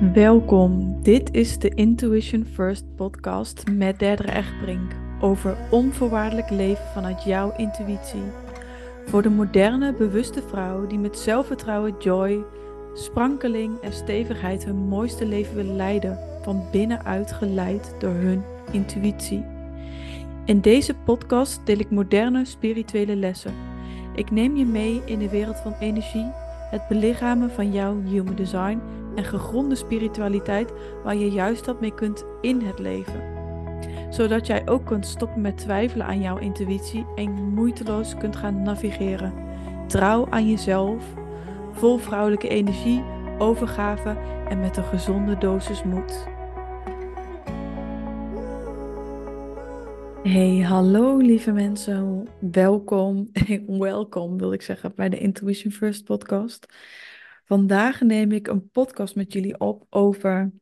Welkom, dit is de Intuition First podcast met Derdere Echtbrink over onvoorwaardelijk leven vanuit jouw intuïtie. Voor de moderne, bewuste vrouw die met zelfvertrouwen, joy, sprankeling en stevigheid hun mooiste leven wil leiden, van binnenuit geleid door hun intuïtie. In deze podcast deel ik moderne spirituele lessen. Ik neem je mee in de wereld van energie, het belichamen van jouw human design en gegronde spiritualiteit waar je juist wat mee kunt in het leven. Zodat jij ook kunt stoppen met twijfelen aan jouw intuïtie en moeiteloos kunt gaan navigeren. Trouw aan jezelf, vol vrouwelijke energie, overgave en met een gezonde dosis moed. Hey, hallo lieve mensen. Welkom, welkom wil ik zeggen bij de Intuition First podcast. Vandaag neem ik een podcast met jullie op over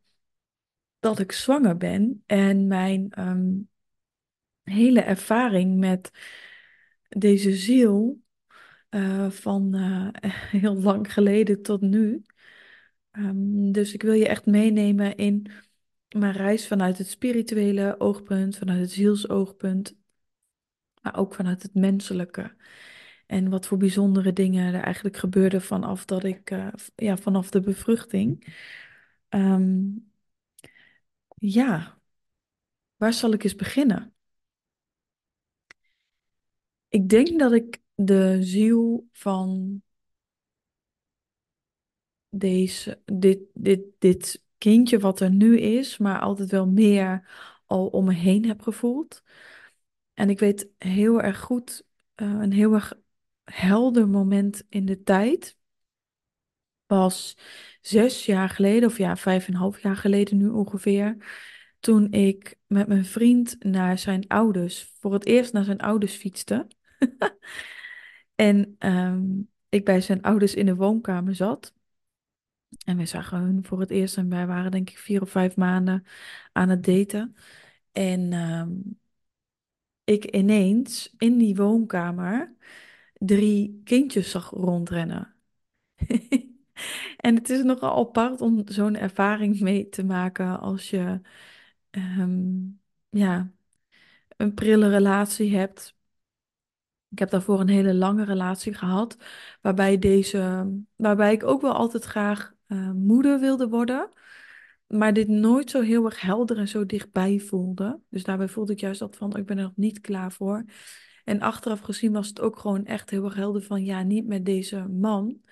dat ik zwanger ben en mijn ehm, hele ervaring met deze ziel uh, van uh, heel lang geleden tot nu. Um, dus ik wil je echt meenemen in mijn reis vanuit het spirituele oogpunt, vanuit het zielsoogpunt, maar ook vanuit het menselijke. En wat voor bijzondere dingen er eigenlijk gebeurden vanaf dat ik, uh, ja, vanaf de bevruchting. Um, ja, waar zal ik eens beginnen? Ik denk dat ik de ziel van deze, dit, dit, dit kindje wat er nu is, maar altijd wel meer al om me heen heb gevoeld. En ik weet heel erg goed, uh, een heel erg helder moment in de tijd was zes jaar geleden, of ja, vijf en een half jaar geleden nu ongeveer, toen ik met mijn vriend naar zijn ouders, voor het eerst naar zijn ouders fietste. en um, ik bij zijn ouders in de woonkamer zat. En we zagen hun voor het eerst en wij waren denk ik vier of vijf maanden aan het daten. En um, ik ineens in die woonkamer drie kindjes zag rondrennen. en het is nogal apart om zo'n ervaring mee te maken als je um, ja, een prille relatie hebt. Ik heb daarvoor een hele lange relatie gehad, waarbij, deze, waarbij ik ook wel altijd graag uh, moeder wilde worden. Maar dit nooit zo heel erg helder en zo dichtbij voelde. Dus daarbij voelde ik juist dat van, ik ben er nog niet klaar voor. En achteraf gezien was het ook gewoon echt heel erg helder van, ja, niet met deze man.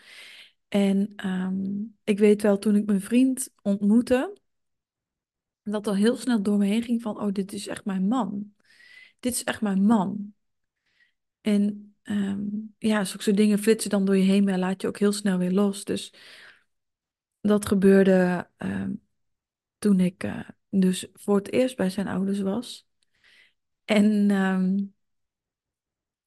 En um, ik weet wel, toen ik mijn vriend ontmoette, dat al heel snel door me heen ging van, oh, dit is echt mijn man. Dit is echt mijn man. En um, ja, zulke dingen flitsen dan door je heen, maar laat je ook heel snel weer los. Dus dat gebeurde um, toen ik uh, dus voor het eerst bij zijn ouders was. En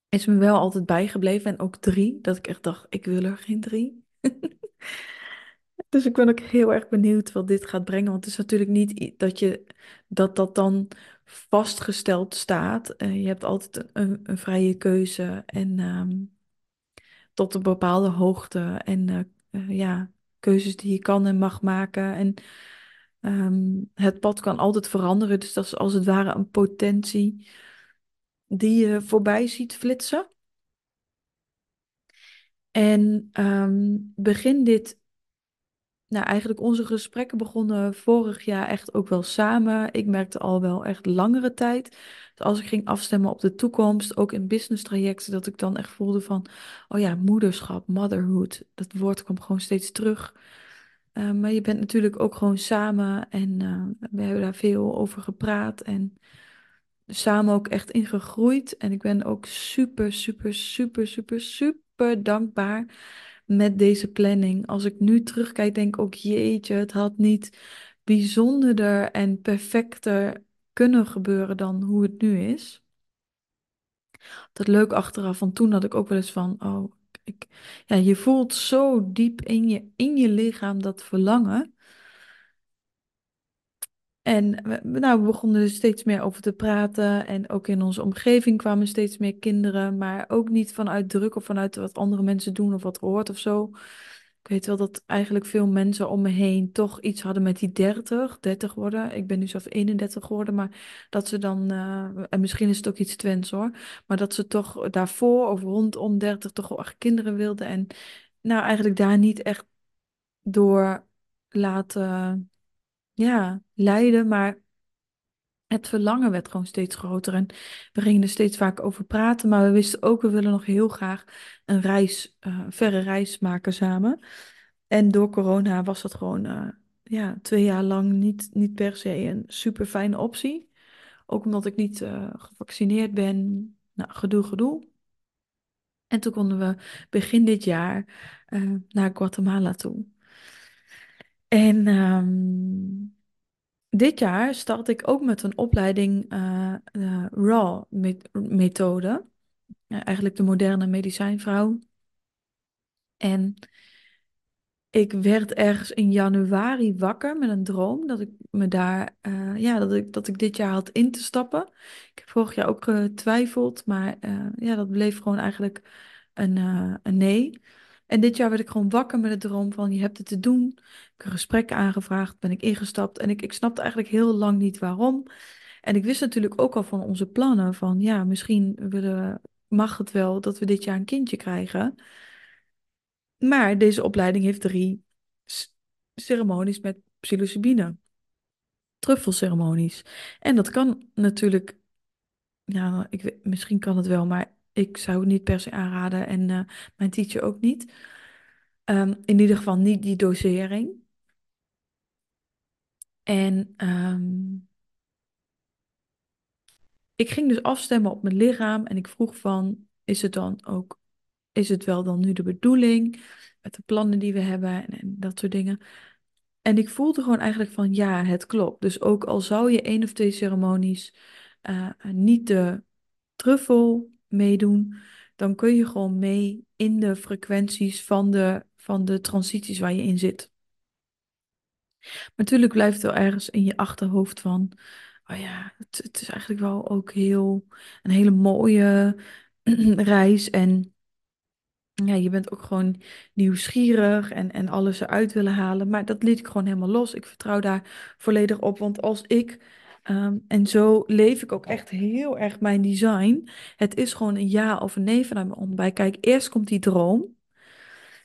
is me wel altijd bijgebleven. En ook drie, dat ik echt dacht, ik wil er geen drie. dus ik ben ook heel erg benieuwd wat dit gaat brengen. Want het is natuurlijk niet dat je dat, dat dan vastgesteld staat. Uh, je hebt altijd een, een vrije keuze en um, tot een bepaalde hoogte. En uh, uh, ja, keuzes die je kan en mag maken. En um, het pad kan altijd veranderen. Dus dat is als het ware een potentie die je voorbij ziet flitsen. En um, begin dit, nou eigenlijk onze gesprekken begonnen vorig jaar echt ook wel samen. Ik merkte al wel echt langere tijd. Dus als ik ging afstemmen op de toekomst, ook in business trajecten, dat ik dan echt voelde van, oh ja, moederschap, motherhood, dat woord kwam gewoon steeds terug. Uh, maar je bent natuurlijk ook gewoon samen en uh, we hebben daar veel over gepraat en samen ook echt in gegroeid. En ik ben ook super, super, super, super, super dankbaar met deze planning. Als ik nu terugkijk, denk ik ook, jeetje, het had niet bijzonderder en perfecter kunnen gebeuren dan hoe het nu is. Dat leuk achteraf, van toen had ik ook wel eens van, oh, ik, ja, je voelt zo diep in je, in je lichaam dat verlangen. En we, nou, begonnen er steeds meer over te praten. En ook in onze omgeving kwamen steeds meer kinderen. Maar ook niet vanuit druk of vanuit wat andere mensen doen of wat hoort of zo. Ik weet wel dat eigenlijk veel mensen om me heen toch iets hadden met die 30, 30 worden. Ik ben nu zelf 31 geworden, maar dat ze dan, eh, en misschien is het ook iets Twents hoor, maar dat ze toch daarvoor of rondom 30 toch wel echt kinderen wilden. En nou eigenlijk daar niet echt door laten, ja, leiden, maar het verlangen werd gewoon steeds groter en we gingen er steeds vaak over praten, maar we wisten ook, we willen nog heel graag een reis, uh, verre reis maken samen. En door corona was dat gewoon uh, ja, twee jaar lang niet, niet per se een super fijne optie. Ook omdat ik niet uh, gevaccineerd ben. Nou, gedoe, gedoe. En toen konden we begin dit jaar naar Guatemala toe. En um, dit jaar start ik ook met een opleiding uh, uh, RAW-methode. eigenlijk de moderne medicijnvrouw. En ik werd ergens in januari wakker met een droom dat ik me daar, uh, ja, dat ik, dat ik dit jaar had in te stappen. Ik heb vorig jaar ook getwijfeld, maar ja, dat bleef gewoon eigenlijk een, een nee. En dit jaar werd ik gewoon wakker met de droom van je hebt het te doen. Ik heb een gesprek aangevraagd, ben ik ingestapt en ik, ik snapte eigenlijk heel lang niet waarom. En ik wist natuurlijk ook al van onze plannen van ja, misschien willen, mag het wel dat we dit jaar een kindje krijgen. Maar deze opleiding heeft drie ceremonies met psilocybine. Truffelceremonies. En dat kan natuurlijk, ja, ik misschien kan het wel, maar ik zou het niet per se aanraden en uh, mijn teacher ook niet. Um, in ieder geval niet die dosering. En um, ik ging dus afstemmen op mijn lichaam en ik vroeg van, is het dan ook, is het wel dan nu de bedoeling met de plannen die we hebben en, dat soort dingen. En ik voelde gewoon eigenlijk van, ja, het klopt. Dus ook al zou je één of twee ceremonies uh, niet de truffel meedoen, dan kun je gewoon mee in de frequenties van de, van de transities waar je in zit. natuurlijk blijft er ergens in je achterhoofd van, oh ja, het, het is eigenlijk wel ook heel een hele mooie reis en ja, je bent ook gewoon nieuwsgierig en, en alles eruit willen halen. Maar dat liet ik gewoon helemaal los. Ik vertrouw daar volledig op. Want als ik Um, en zo leef ik ook echt heel erg mijn design. Het is gewoon een ja of een nee vanuit mijn onderbij. Kijk, eerst komt die droom.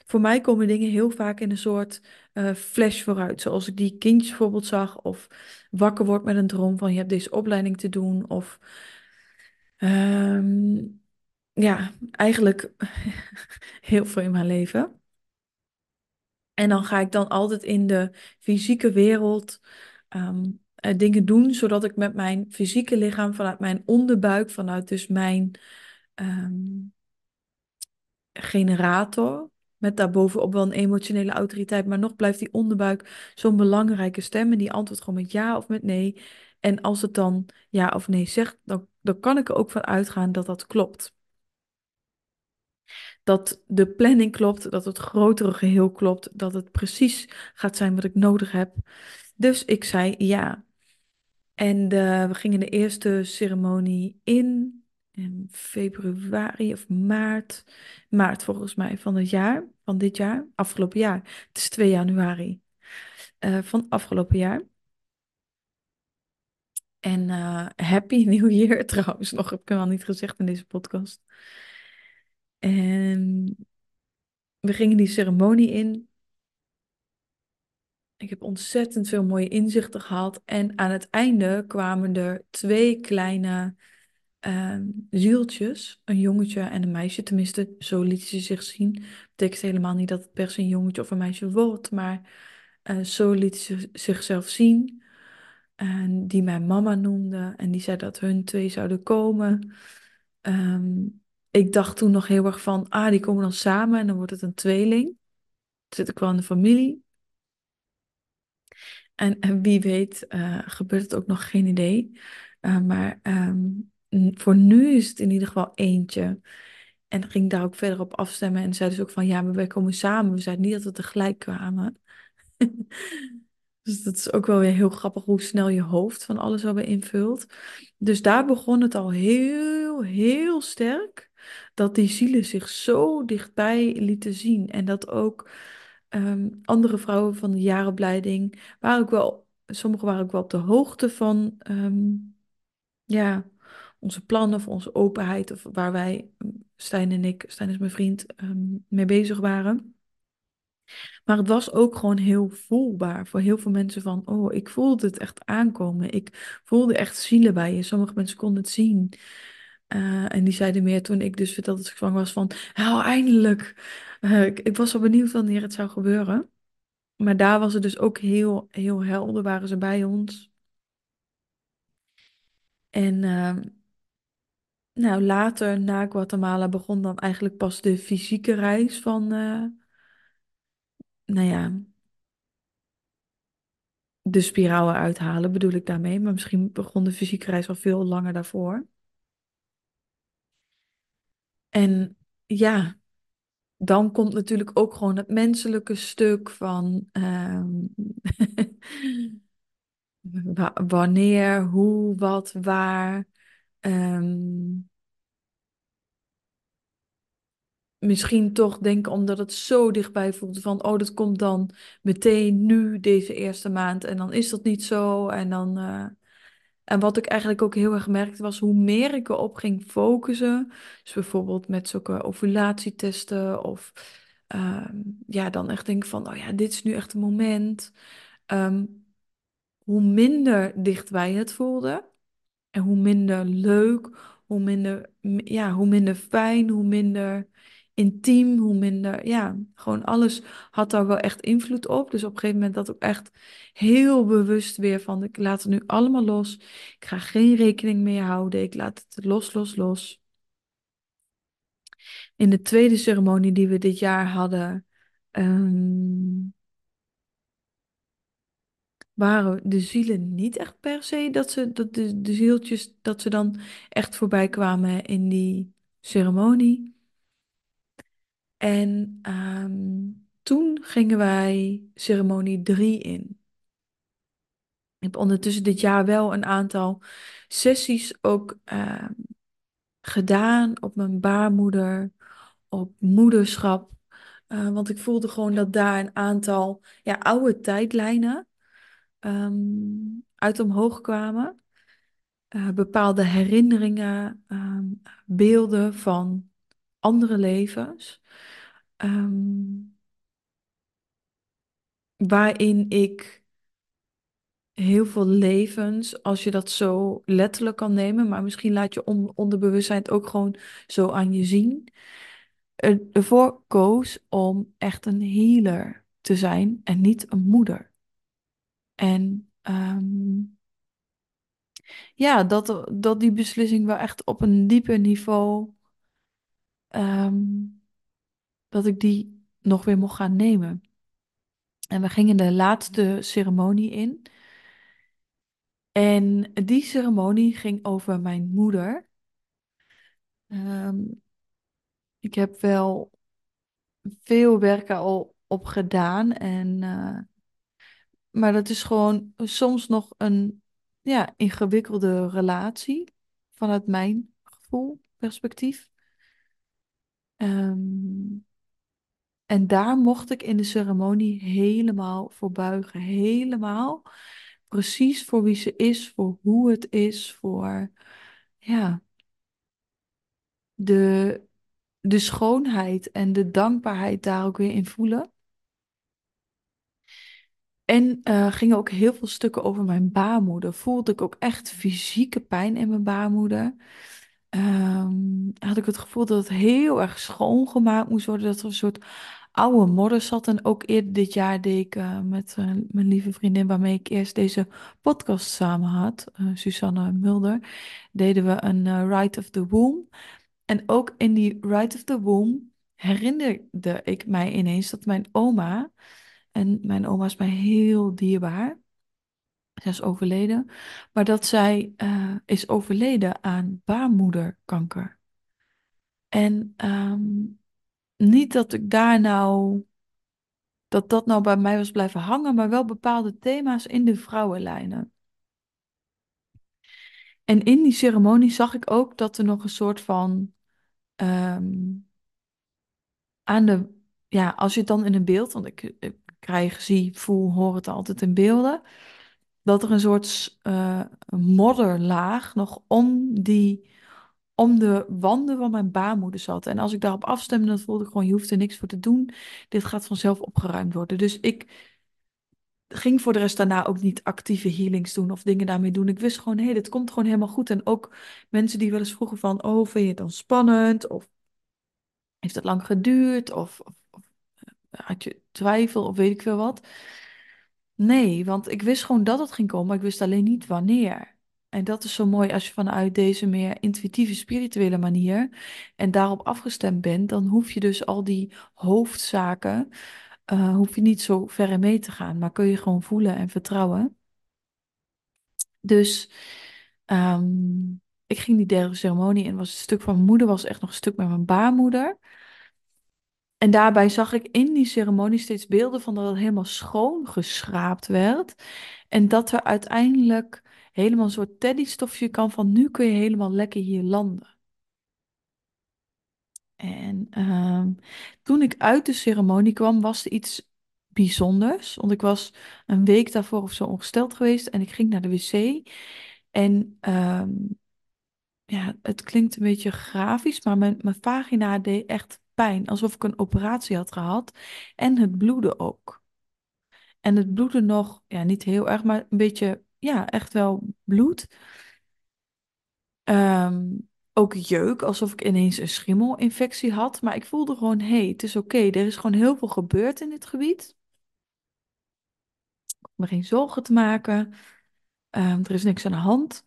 Voor mij komen dingen heel vaak in een soort uh, flash vooruit. Zoals ik die kindjes bijvoorbeeld zag. Of wakker word met een droom van je hebt deze opleiding te doen. Of um, ja, eigenlijk heel veel in mijn leven. En dan ga ik dan altijd in de fysieke wereld um, uh, dingen doen, zodat ik met mijn fysieke lichaam, vanuit mijn onderbuik, vanuit dus mijn um, generator, met daarbovenop wel een emotionele autoriteit, maar nog blijft die onderbuik zo'n belangrijke stem en die antwoordt gewoon met ja of met nee. En als het dan ja of nee zegt, dan, dan kan ik er ook van uitgaan dat dat klopt. Dat de planning klopt, dat het grotere geheel klopt, dat het precies gaat zijn wat ik nodig heb. Dus ik zei ja. En de, we gingen de eerste ceremonie in in februari of maart. Maart volgens mij van het jaar, van dit jaar, afgelopen jaar. Het is 2 januari uh, van afgelopen jaar. En uh, Happy New Year trouwens, nog heb ik al niet gezegd in deze podcast. En we gingen die ceremonie in. Ik heb ontzettend veel mooie inzichten gehad. En aan het einde kwamen er twee kleine uh, zieltjes. Een jongetje en een meisje. Tenminste, zo lieten ze zich zien. Betekent helemaal niet dat het per se een jongetje of een meisje wordt. Maar uh, zo lieten ze zichzelf zien. En die mijn mama noemde. En die zei dat hun twee zouden komen. Um, ik dacht toen nog heel erg van, ah, die komen dan samen en dan wordt het een tweeling. Dan zit ik wel in de familie. En, wie weet uh, gebeurt het ook nog, geen idee. Uh, maar um, voor nu is het in ieder geval eentje. En ging daar ook verder op afstemmen. En zei dus ook van, ja, maar wij komen samen. We zeiden niet dat we tegelijk kwamen. dus dat is ook wel weer heel grappig hoe snel je hoofd van alles alweer invult. Dus daar begon het al heel, heel sterk. Dat die zielen zich zo dichtbij lieten zien. En dat ook Ehm, andere vrouwen van de jaaropleiding waren ook wel, sommigen waren ook wel op de hoogte van ehm, ja, onze plannen of onze openheid of waar wij, Stijn en ik, Stijn is mijn vriend, ehm, mee bezig waren. Maar het was ook gewoon heel voelbaar voor heel veel mensen van, oh, ik voelde het echt aankomen. Ik voelde echt zielen bij je. Sommige mensen konden het zien. Eh, en die zeiden meer toen ik dus vertelde dat ik zwanger was van, nou, eindelijk. Eh, ik, was wel benieuwd wanneer het zou gebeuren. Maar daar was het dus ook heel, heel helder, waren ze bij ons. En ehm, nou, later na Guatemala begon dan eigenlijk pas de fysieke reis van, eh, nou ja, de spiraal eruit halen, bedoel ik daarmee. Maar misschien begon de fysieke reis al veel langer daarvoor. En ja, dan komt natuurlijk ook gewoon het menselijke stuk van ehm, wanneer, hoe, wat, waar. Ehm, misschien toch denken omdat het zo dichtbij voelt van, oh, dat komt dan meteen nu deze eerste maand en dan is dat niet zo. En dan, uh, en wat ik eigenlijk ook heel erg merkte was hoe meer ik erop ging focussen, dus bijvoorbeeld met zulke ovulatietesten of uh, ja, dan echt denk van, oh ja, dit is nu echt het moment. Um, hoe minder dichtbij het voelde en hoe minder leuk, hoe minder, ja, hoe minder fijn, hoe minder intiem, hoe minder, ja, gewoon alles had daar wel echt invloed op. Dus op een gegeven moment dat ook echt heel bewust weer van, ik laat het nu allemaal los. Ik ga geen rekening meer houden. Ik laat het los, los, los. In de tweede ceremonie die we dit jaar hadden, um, waren de zielen niet echt per se dat ze, dat de, de zieltjes, dat ze dan echt voorbij kwamen in die ceremonie. En um, toen gingen wij ceremonie 3 in. Ik heb ondertussen dit jaar wel een aantal sessies ook uh, gedaan op mijn baarmoeder, op moederschap. Uh, want ik voelde gewoon dat daar een aantal ja, oude tijdlijnen um, uit omhoog kwamen. Uh, bepaalde herinneringen, beelden van andere levens. Um, waarin ik heel veel levens, als je dat zo letterlijk kan nemen, maar misschien laat je on onderbewustzijn het ook gewoon zo aan je zien, ervoor koos om echt een healer te zijn en niet een moeder. En um, ja, dat, dat die beslissing wel echt op een dieper niveau, um, dat ik die nog weer mocht gaan nemen. En we gingen de laatste ceremonie in. En die ceremonie ging over mijn moeder. Um, ik heb wel veel werk al op gedaan. En, uh, maar dat is gewoon soms nog een ja, ingewikkelde relatie. Vanuit mijn gevoel, perspectief. Um, en daar mocht ik in de ceremonie helemaal voor buigen. Helemaal precies voor wie ze is, voor hoe het is, voor ja, de, de schoonheid en de dankbaarheid daar ook weer in voelen. En uh, gingen ook heel veel stukken over mijn baarmoeder. Voelde ik ook echt fysieke pijn in mijn baarmoeder. Um, had ik het gevoel dat het heel erg schoongemaakt moest worden. Dat er een soort oude modder zat. En ook eerder dit jaar deed ik uh, met uh, mijn lieve vriendin, waarmee ik eerst deze podcast samen had, uh, Susanne Mulder, deden we een Rite of the Womb. En ook in die Rite of the Womb herinnerde ik mij ineens dat mijn oma, en mijn oma is mij heel dierbaar, zij is overleden, maar dat zij is overleden aan baarmoederkanker. En um, niet dat ik daar nou, dat dat nou bij mij was blijven hangen, maar wel bepaalde thema's in de vrouwenlijnen. En in die ceremonie zag ik ook dat er nog een soort van um, aan de ja, als je het dan in een beeld, want ik, krijg, zie, voel, hoor het altijd in beelden, dat er een soort eh, modderlaag nog om die, om de wanden van mijn baarmoeder zat. En als ik daarop afstemde, dan voelde ik gewoon, je hoeft er niks voor te doen. Dit gaat vanzelf opgeruimd worden. Dus ik ging voor de rest daarna ook niet actieve healings doen of dingen daarmee doen. Ik wist gewoon, hé, hey, dit komt gewoon helemaal goed. En ook mensen die wel eens vroegen van, oh, vind je het dan spannend? Of heeft het lang geduurd? Of, of, of eh, had je twijfel of weet ik veel wat? Nee, want ik wist gewoon dat het ging komen, maar ik wist alleen niet wanneer. En dat is zo mooi als je vanuit deze meer intuïtieve, spirituele manier en daarop afgestemd bent, dan hoef je dus al die hoofdzaken, uh, hoef je niet zo ver mee te gaan, maar kun je gewoon voelen en vertrouwen. Dus um, ik ging die derde ceremonie en was een stuk van mijn moeder, was echt nog een stuk met mijn baarmoeder. En daarbij zag ik in die ceremonie steeds beelden van dat het helemaal schoon geschraapt werd. En dat er uiteindelijk helemaal een soort teddystofje kan van nu kun je helemaal lekker hier landen. En um, toen ik uit de ceremonie kwam, was er iets bijzonders. Want ik was een week daarvoor of zo ongesteld geweest en ik ging naar de wc. En um, ja, het klinkt een beetje grafisch, maar mijn, mijn vagina deed echt pijn. Alsof ik een operatie had gehad. En het bloedde ook. En het bloedde nog, ja, niet heel erg, maar een beetje, ja, echt wel bloed. Ehm, ook jeuk, alsof ik ineens een schimmelinfectie had. Maar ik voelde gewoon, hé, hey, het is oké. Er is gewoon heel veel gebeurd in dit gebied. Ik me geen zorgen te maken. Um, er is niks aan de hand.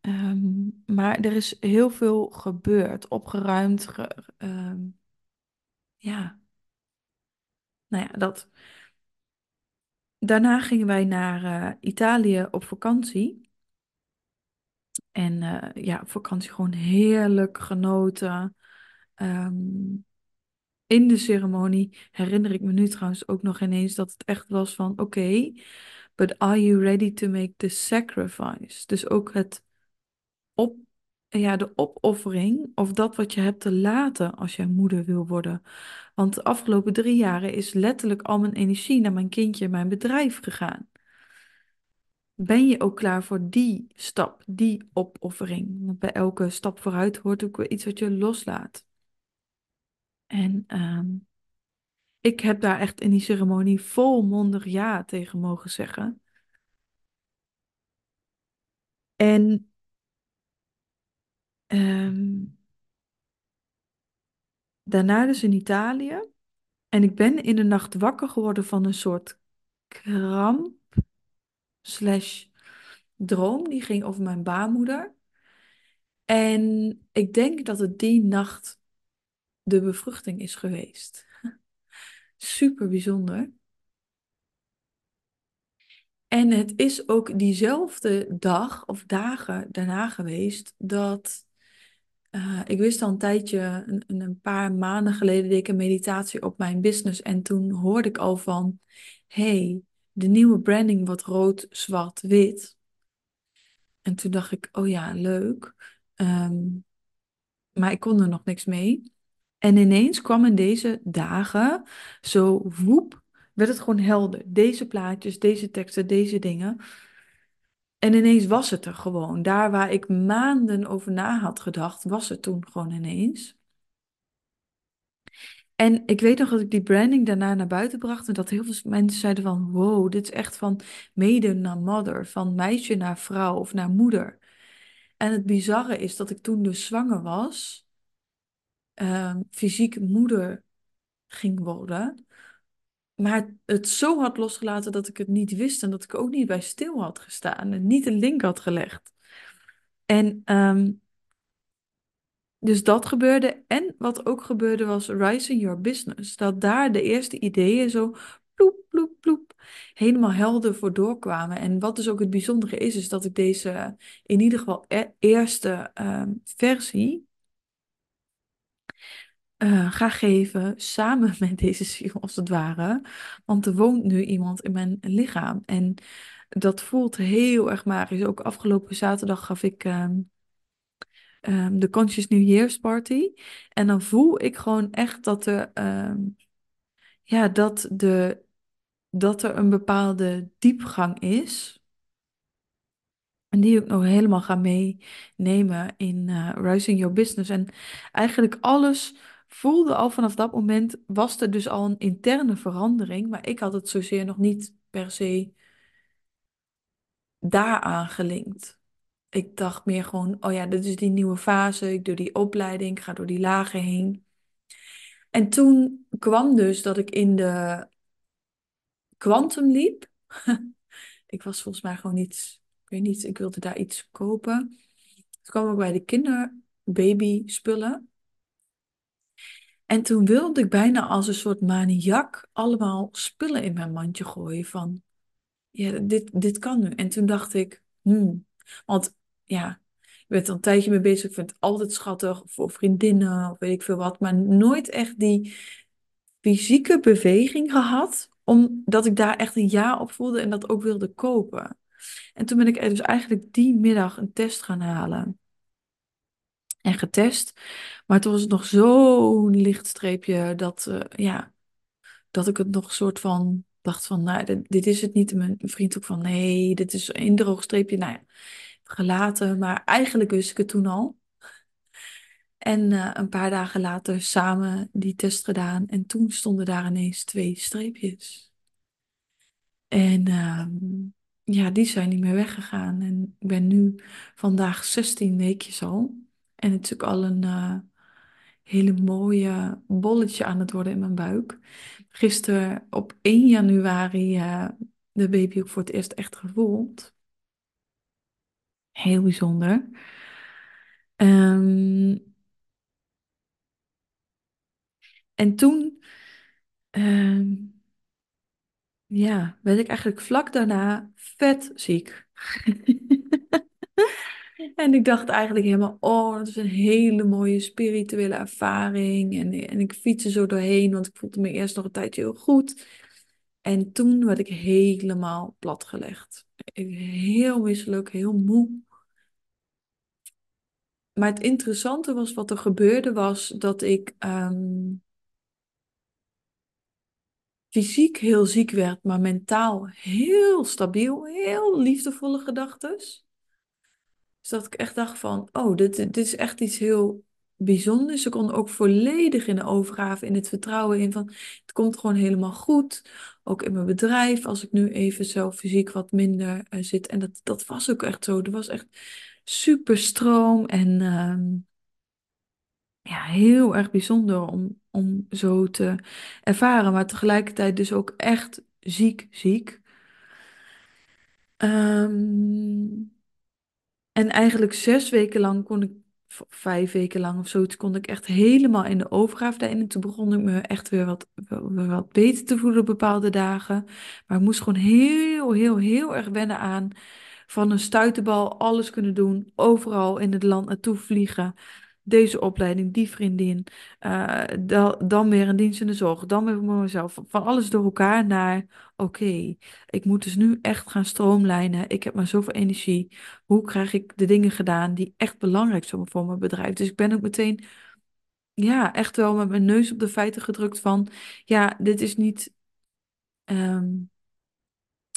Um, maar er is heel veel gebeurd, opgeruimd. Ge, ja, nou ja, dat. Daarna gingen wij naar uh, Italië op vakantie. En uh, ja, vakantie gewoon heerlijk genoten. Um, in de ceremonie herinner ik me nu trouwens ook nog ineens dat het echt was van: oké, but are you ready to make the sacrifice? Dus ook het op, ja, de opoffering of dat wat je hebt te laten als jij moeder wil worden. Want de afgelopen drie jaren is letterlijk al mijn energie naar mijn kindje en mijn bedrijf gegaan. Ben je ook klaar voor die stap, die opoffering? Want bij elke stap vooruit hoort ook weer iets wat je loslaat. En um, ik heb daar echt in die ceremonie volmondig ja tegen mogen zeggen. En um, daarna dus in Italië. En ik ben in de nacht wakker geworden van een soort kramp slash droom. Die ging over mijn baarmoeder. En ik denk dat het die nacht de bevruchting is geweest. Super bijzonder. En het is ook diezelfde dag of dagen daarna geweest dat uh, ik wist al een tijdje, een, een, paar maanden geleden, deed ik een meditatie op mijn business. En toen hoorde ik al van, hey, de nieuwe branding wordt rood, zwart, wit. En toen dacht ik, oh ja, leuk. Um, maar ik kon er nog niks mee. En ineens kwam in deze dagen zo woep, werd het gewoon helder. Deze plaatjes, deze teksten, deze dingen. En ineens was het er gewoon. Daar waar ik maanden over na had gedacht, was het toen gewoon ineens. En ik weet nog dat ik die branding daarna naar buiten bracht en dat heel veel mensen zeiden van, wow, dit is echt van maiden naar mother, van meisje naar vrouw of naar moeder. En het bizarre is dat ik toen dus zwanger was, uh, fysiek moeder ging worden, maar het zo had losgelaten dat ik het niet wist en dat ik ook niet bij stil had gestaan en niet een link had gelegd. En um, dus dat gebeurde. En wat ook gebeurde was Rising Your Business. Dat daar de eerste ideeën zo ploep, ploep, ploep helemaal helder voor doorkwamen. En wat dus ook het bijzondere is, is dat ik deze in ieder geval e eerste um, versie uh, ga geven samen met deze ziel, als het ware. Want er woont nu iemand in mijn lichaam. En dat voelt heel erg magisch. Ook afgelopen zaterdag gaf ik um, um, de Conscious New Year's Party. En dan voel ik gewoon echt dat er ja, dat, de, dat er een bepaalde diepgang is. En die ik nog helemaal ga meenemen in uh, Rising Your Business. En eigenlijk alles voelde al vanaf dat moment, was er dus al een interne verandering. Maar ik had het zozeer nog niet per se daaraan gelinkt. Ik dacht meer gewoon, oh ja, dit is die nieuwe fase. Ik doe die opleiding, ik ga door die lagen heen. En toen kwam dus dat ik in de Quantum liep. ik was volgens mij gewoon iets, ik weet niet, ik wilde daar iets kopen. Toen kwam ik bij de kinderbaby spullen. En toen wilde ik bijna als een soort maniak allemaal spullen in mijn mandje gooien van, ja, dit, dit kan nu. En toen dacht ik, hmm, want ja, ik ben er een tijdje mee bezig. Ik vind het altijd schattig voor vriendinnen of weet ik veel wat. Maar nooit echt die fysieke beweging gehad. Omdat ik daar echt een ja op voelde en dat ook wilde kopen. En toen ben ik dus eigenlijk die middag een test gaan halen. En getest. Maar toen was het nog zo'n licht streepje dat, uh, ja, dat ik het nog soort van dacht van, nou, dit, is het niet. Mijn vriend ook van, nee, dit is een droog streepje. Nou ja, gelaten. Maar eigenlijk wist ik het toen al. En uh, een paar dagen later samen die test gedaan. En toen stonden daar ineens twee streepjes. En uh, ja, die zijn niet meer weggegaan. En ik ben nu vandaag 16 weekjes al. En het is ook al een uh, hele mooie bolletje aan het worden in mijn buik. Gisteren op 1 januari uh, de baby ook voor het eerst echt gevoeld. Heel bijzonder. Um, en toen, um, ja, werd ik eigenlijk vlak daarna vet ziek. en ik dacht eigenlijk helemaal, oh, dat is een hele mooie spirituele ervaring. En, en ik fietste zo doorheen, want ik voelde me eerst nog een tijdje heel goed. En toen werd ik helemaal platgelegd. Heel misselijk, heel moe. Maar het interessante was wat er gebeurde, was dat ik um, fysiek heel ziek werd, maar mentaal heel stabiel, heel liefdevolle gedachten. Dus dat ik echt dacht van, oh, dit, dit is echt iets heel bijzonders. Ze kon ook volledig in de overgave, in het vertrouwen in van, het komt gewoon helemaal goed. Ook in mijn bedrijf, als ik nu even zelf fysiek wat minder uh, zit. En dat, dat was ook echt zo. Er was echt super stroom en um, ja, heel erg bijzonder om, om zo te ervaren, maar tegelijkertijd dus ook echt ziek, ziek. Um, en eigenlijk zes weken lang kon ik, vijf weken lang of zoiets, kon ik echt helemaal in de overgave daarin. En toen begon ik me echt weer wat, wat beter te voelen op bepaalde dagen. Maar ik moest gewoon heel, heel, heel erg wennen aan van een stuiterbal alles kunnen doen, overal in het land naartoe vliegen. Deze opleiding, die vriendin, uh, dan, dan weer een dienst in de zorg, dan weer mezelf. Van alles door elkaar naar, oké, ik moet dus nu echt gaan stroomlijnen. Ik heb maar zoveel energie. Hoe krijg ik de dingen gedaan die echt belangrijk zijn voor mijn bedrijf? Dus ik ben ook meteen, ja, echt wel met mijn neus op de feiten gedrukt van, ja, dit is niet... Um,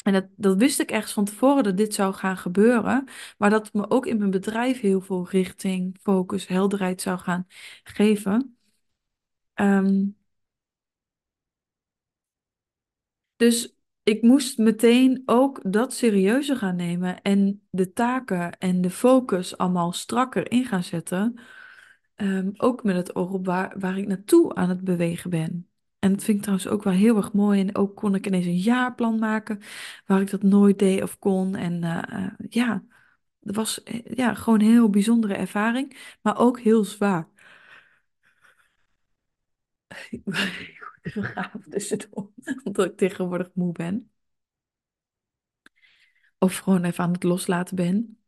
en dat, dat wist ik ergens van tevoren dat dit zou gaan gebeuren. Maar dat me ook in mijn bedrijf heel veel richting, focus, helderheid zou gaan geven. Um, dus ik moest meteen ook dat serieuzer gaan nemen. En de taken en de focus allemaal strakker in gaan zetten. Um, ook met het oog op waar, waar ik naartoe aan het bewegen ben. En dat vind ik trouwens ook wel heel erg mooi. En ook kon ik ineens een jaarplan maken waar ik dat nooit deed of kon. En uh, ja, dat was eh, ja, gewoon een heel bijzondere ervaring, maar ook heel zwaar. Ik gaaf tussendoor, omdat ik tegenwoordig moe ben. Of gewoon even aan het loslaten ben.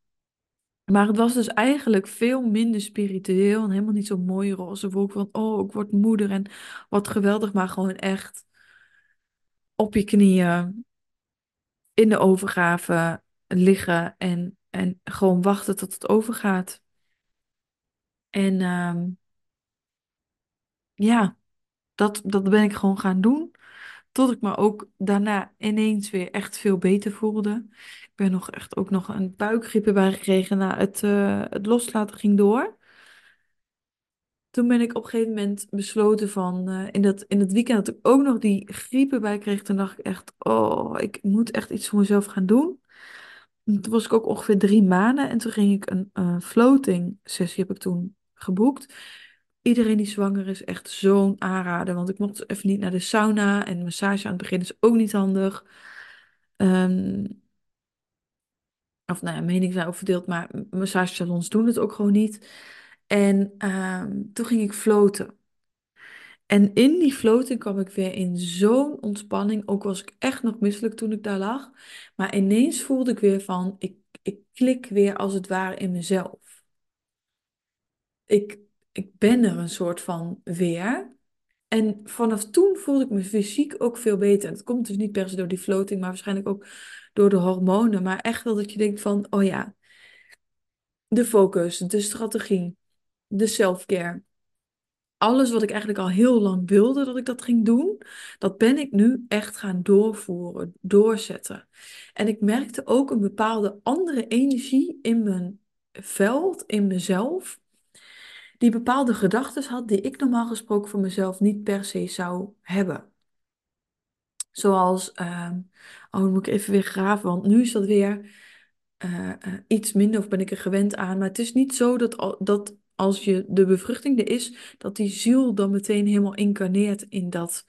Maar het was dus eigenlijk veel minder spiritueel en helemaal niet zo mooi roze wolk van, oh, ik word moeder en wat geweldig, maar gewoon echt op je knieën, in de overgave liggen en, en gewoon wachten tot het overgaat. En um, ja, dat, dat ben ik gewoon gaan doen. Tot ik me ook daarna ineens weer echt veel beter voelde. Ik ben nog echt ook nog een buikgriep erbij gekregen. Nou, het, eh, het loslaten ging door. Toen ben ik op een gegeven moment besloten van, eh, in dat, in het weekend dat ik ook nog die griep erbij kreeg, toen dacht ik echt, oh, ik moet echt iets voor mezelf gaan doen. En toen was ik ook ongeveer drie maanden en toen ging ik een eh, floating sessie heb ik toen geboekt. Iedereen die zwanger is, echt zo'n aanrader. Want ik mocht even niet naar de sauna. En massage aan het begin is ook niet handig. Ehm, of nou ja, meningen zijn ook verdeeld. Maar massagesalons doen het ook gewoon niet. En ehm, toen ging ik floten. En in die floating kwam ik weer in zo'n ontspanning. Ook was ik echt nog misselijk toen ik daar lag. Maar ineens voelde ik weer van, ik, ik klik weer als het ware in mezelf. Ik, ik ben er een soort van weer. En vanaf toen voelde ik me fysiek ook veel beter. Het komt dus niet per se door die floating, maar waarschijnlijk ook door de hormonen. Maar echt wel dat je denkt van, oh ja, de focus, de strategie, de self-care. Alles wat ik eigenlijk al heel lang wilde dat ik dat ging doen, dat ben ik nu echt gaan doorvoeren, doorzetten. En ik merkte ook een bepaalde andere energie in mijn veld, in mezelf die bepaalde gedachten had die ik normaal gesproken voor mezelf niet per se zou hebben. Zoals, uh, oh, dan moet ik even weer graven, want nu is dat weer uh, uh, iets minder of ben ik er gewend aan. Maar het is niet zo dat, dat als je de bevruchting er is, dat die ziel dan meteen helemaal incarneert in dat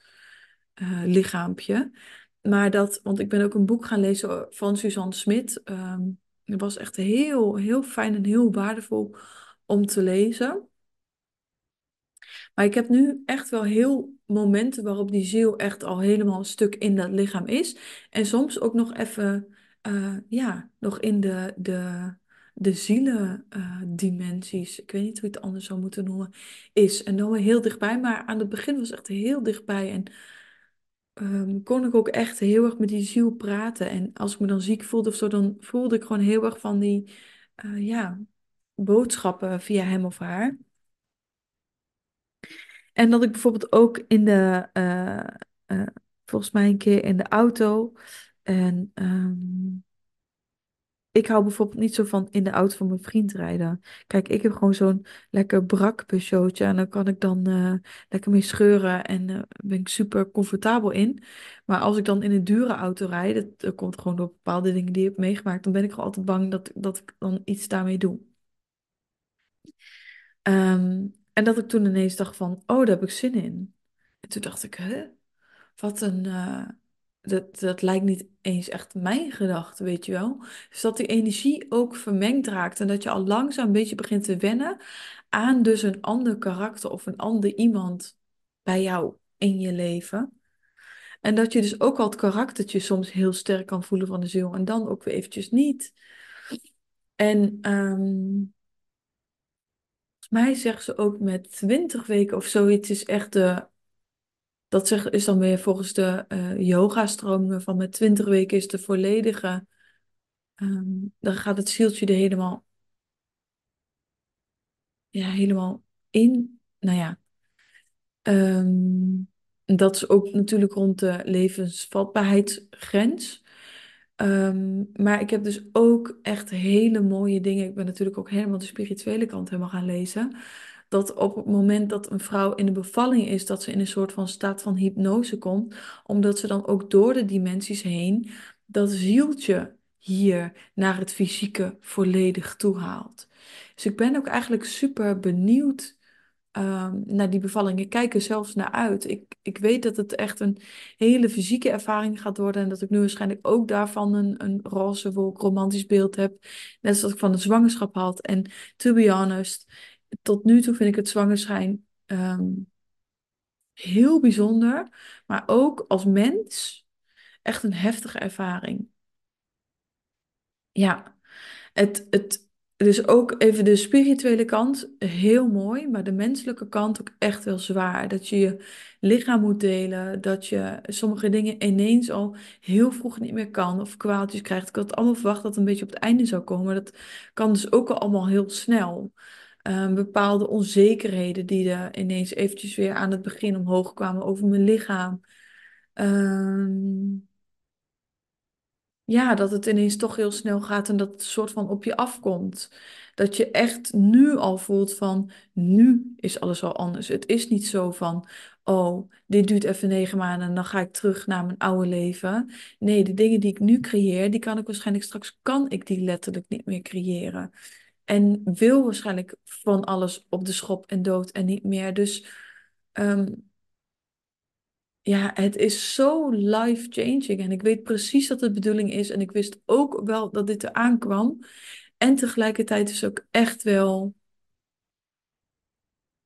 uh, lichaampje. Maar dat, want ik ben ook een boek gaan lezen van Suzanne Smit. Um, het was echt heel, heel fijn en heel waardevol om te lezen. Maar ik heb nu echt wel heel momenten waarop die ziel echt al helemaal een stuk in dat lichaam is. En soms ook nog even, uh, ja, nog in de, de, de zielendimensies. Uh, ik weet niet hoe je het anders zou moeten noemen. Is. En dan weer heel dichtbij. Maar aan het begin was het echt heel dichtbij. En um, kon ik ook echt heel erg met die ziel praten. En als ik me dan ziek voelde of zo, dan voelde ik gewoon heel erg van die, uh, ja, boodschappen via hem of haar. En dat ik bijvoorbeeld ook in de, uh, uh, volgens mij een keer in de auto. En um, ik hou bijvoorbeeld niet zo van in de auto van mijn vriend rijden. Kijk, ik heb gewoon zo'n lekker brak Peugeotje. En dan kan ik dan uh, lekker mee scheuren en ben ik super comfortabel in. Maar als ik dan in een dure auto rijd, dat, dat komt gewoon door bepaalde dingen die ik heb meegemaakt. Dan ben ik gewoon altijd bang dat, dat ik dan iets daarmee doe. Um, en dat ik toen ineens dacht van, oh, daar heb ik zin in. En toen dacht ik, hè? Wat een... Uh, dat, dat lijkt niet eens echt mijn gedachte, weet je wel. Dus dat die energie ook vermengd raakt. En dat je al langzaam een beetje begint te wennen aan dus een ander karakter of een ander iemand bij jou in je leven. En dat je dus ook al het karaktertje soms heel sterk kan voelen van de ziel. En dan ook weer eventjes niet. En... Um, mij zeggen ze ook met 20 weken of zoiets is echt de. Dat zeg, is dan weer volgens de uh, yoga-stromingen van met 20 weken is de volledige. Um, dan gaat het zieltje er helemaal. Ja, helemaal in. Nou ja. Um, dat is ook natuurlijk rond de levensvatbaarheidsgrens. Um, maar ik heb dus ook echt hele mooie dingen. Ik ben natuurlijk ook helemaal de spirituele kant helemaal gaan lezen. Dat op het moment dat een vrouw in de bevalling is, dat ze in een soort van staat van hypnose komt. Omdat ze dan ook door de dimensies heen dat zieltje hier naar het fysieke volledig toe haalt. Dus ik ben ook eigenlijk super benieuwd um, naar die bevalling. Ik kijk er zelfs naar uit. Ik, ik weet dat het echt een hele fysieke ervaring gaat worden. En dat ik nu waarschijnlijk ook daarvan een, een roze wolk romantisch beeld heb. Net zoals ik van de zwangerschap had. En to be honest, tot nu toe vind ik het zwangerschap um, heel bijzonder. Maar ook als mens echt een heftige ervaring. Ja, het, het, dus ook even de spirituele kant, heel mooi, maar de menselijke kant ook echt wel zwaar. Dat je je lichaam moet delen, dat je sommige dingen ineens al heel vroeg niet meer kan of kwaaltjes krijgt. Ik had allemaal verwacht dat het een beetje op het einde zou komen. Dat kan dus ook al allemaal heel snel. Um, bepaalde onzekerheden die er ineens eventjes weer aan het begin omhoog kwamen over mijn lichaam. Ehm, ja, dat het ineens toch heel snel gaat en dat het soort van op je afkomt. Dat je echt nu al voelt van, nu is alles al anders. Het is niet zo van, oh, dit duurt even negen maanden en dan ga ik terug naar mijn oude leven. Nee, de dingen die ik nu creëer, die kan ik waarschijnlijk straks, kan ik die letterlijk niet meer creëren. En wil waarschijnlijk van alles op de schop en dood en niet meer. Dus ehm, ja, het is zo life-changing. En ik weet precies dat het de bedoeling is. En ik wist ook wel dat dit eraan kwam. En tegelijkertijd is ook echt wel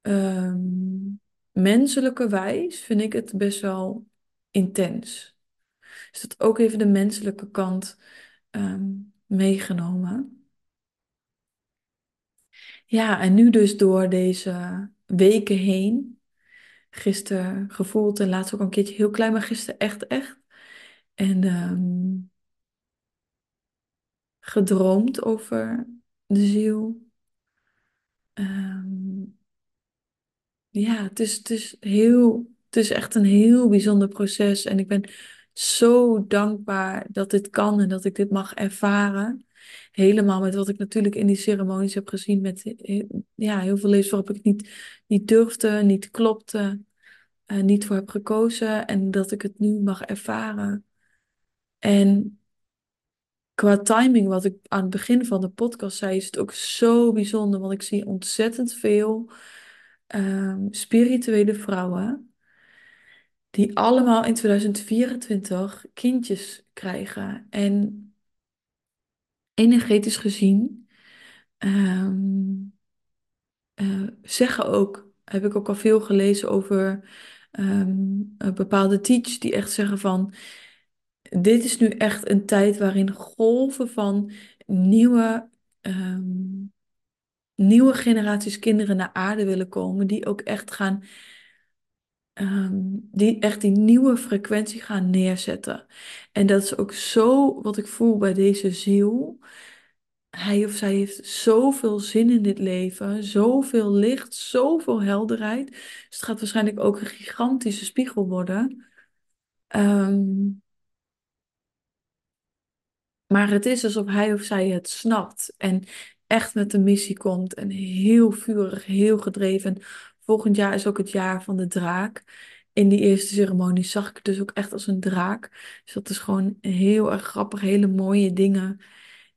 um, menselijke wijs vind ik het best wel intens. Dus dat ook even de menselijke kant ehm, meegenomen. Ja, en nu dus door deze weken heen gisteren gevoeld en laatst ook een keertje heel klein, maar gisteren echt, echt. En um, gedroomd over de ziel. Um, ja, het is, het is heel, het is echt een heel bijzonder proces. En ik ben zo dankbaar dat dit kan en dat ik dit mag ervaren. Helemaal met wat ik natuurlijk in die ceremonies heb gezien. Met ja, heel veel levens waarop ik niet, niet durfde, niet klopte uh, niet voor heb gekozen en dat ik het nu mag ervaren. En qua timing, wat ik aan het begin van de podcast zei, is het ook zo bijzonder, want ik zie ontzettend veel um, spirituele vrouwen die allemaal in 2024 kindjes krijgen. En energetisch gezien um, uh, zeggen ook, heb ik ook al veel gelezen over um, bepaalde teach die echt zeggen van dit is nu echt een tijd waarin golven van nieuwe, um, nieuwe generaties kinderen naar aarde willen komen, die ook echt gaan, um, die echt die nieuwe frequentie gaan neerzetten. En dat is ook zo wat ik voel bij deze ziel. Hij of zij heeft zoveel zin in dit leven, zoveel licht, zoveel helderheid. Dus het gaat waarschijnlijk ook een gigantische spiegel worden. Um, maar het is alsof hij of zij het snapt en echt met de missie komt en heel vurig, heel gedreven. Volgend jaar is ook het jaar van de draak. In die eerste ceremonie zag ik het dus ook echt als een draak. Dus dat is gewoon heel erg grappig, hele mooie dingen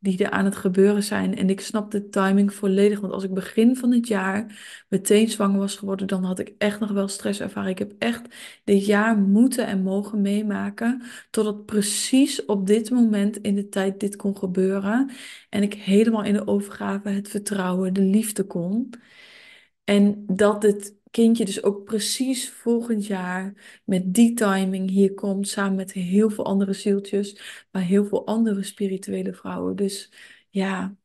die er aan het gebeuren zijn. En ik snap de timing volledig. Want als ik begin van het jaar meteen zwanger was geworden, dan had ik echt nog wel stress ervaren. Ik heb echt dit jaar moeten en mogen meemaken. Totdat precies op dit moment in de tijd dit kon gebeuren. En ik helemaal in de overgave, het vertrouwen, de liefde kon. En dat het kindje dus ook precies volgend jaar met die timing hier komt, samen met heel veel andere zieltjes, maar heel veel andere spirituele vrouwen. Dus ja,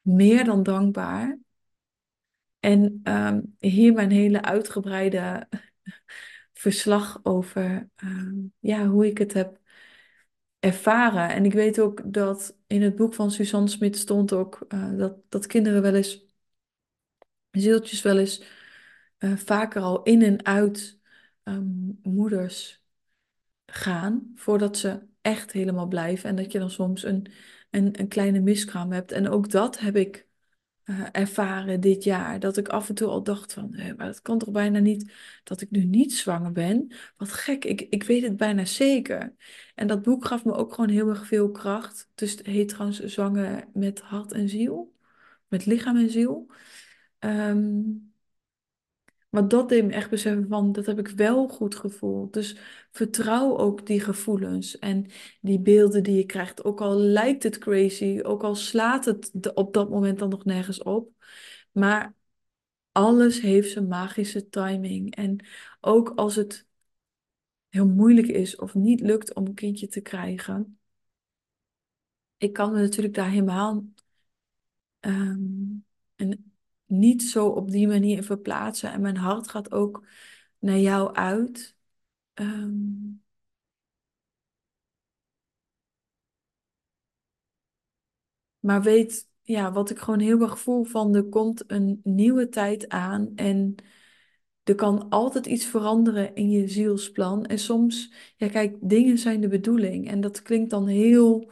meer dan dankbaar. En ehm, hier mijn hele uitgebreide verslag over ehm, ja, hoe ik het heb ervaren. En ik weet ook dat in het boek van Suzanne Smit stond ook uh, dat, dat kinderen wel eens, zieltjes wel eens uh, vaker al in en uit um, moeders gaan voordat ze echt helemaal blijven. En dat je dan soms een, een, een kleine miskraam hebt. En ook dat heb ik uh, ervaren dit jaar. Dat ik af en toe al dacht van, maar het kan toch bijna niet dat ik nu niet zwanger ben. Wat gek, ik, ik weet het bijna zeker. En dat boek gaf me ook gewoon heel erg veel kracht. Dus het heet trouwens Zwanger met hart en ziel. Met lichaam en ziel. Um, maar dat deed me echt beseffen van, dat heb ik wel goed gevoeld. Dus vertrouw ook die gevoelens en die beelden die je krijgt. Ook al lijkt het crazy, ook al slaat het op dat moment dan nog nergens op. Maar alles heeft zijn magische timing. En ook als het heel moeilijk is of niet lukt om een kindje te krijgen. Ik kan me natuurlijk daar helemaal um, een niet zo op die manier verplaatsen. En mijn hart gaat ook naar jou uit. Um, maar weet, ja, wat ik gewoon heel erg voel van er komt een nieuwe tijd aan. En er kan altijd iets veranderen in je zielsplan. En soms, ja kijk, dingen zijn de bedoeling. En dat klinkt dan heel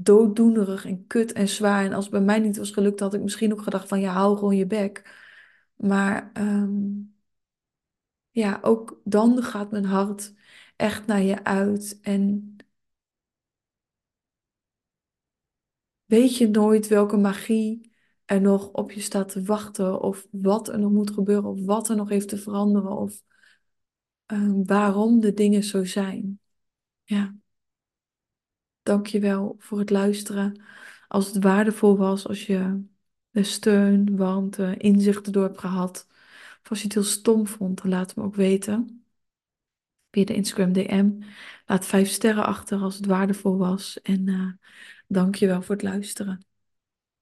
dooddoenerig en kut en zwaar. En als het bij mij niet was gelukt, had ik misschien ook gedacht van ja, hou gewoon je bek. Maar ehm, ja, ook dan gaat mijn hart echt naar je uit. En weet je nooit welke magie er nog op je staat te wachten. Of wat er nog moet gebeuren. Of wat er nog heeft te veranderen. Of ehm, waarom de dingen zo zijn. Ja, dankjewel voor het luisteren. Als het waardevol was, als je de steun, warmte, inzichten door hebt gehad. Of als je het heel stom vond, dan laat me ook weten. Via de Instagram DM. Laat vijf sterren achter als het waardevol was. En uh, dank je wel voor het luisteren.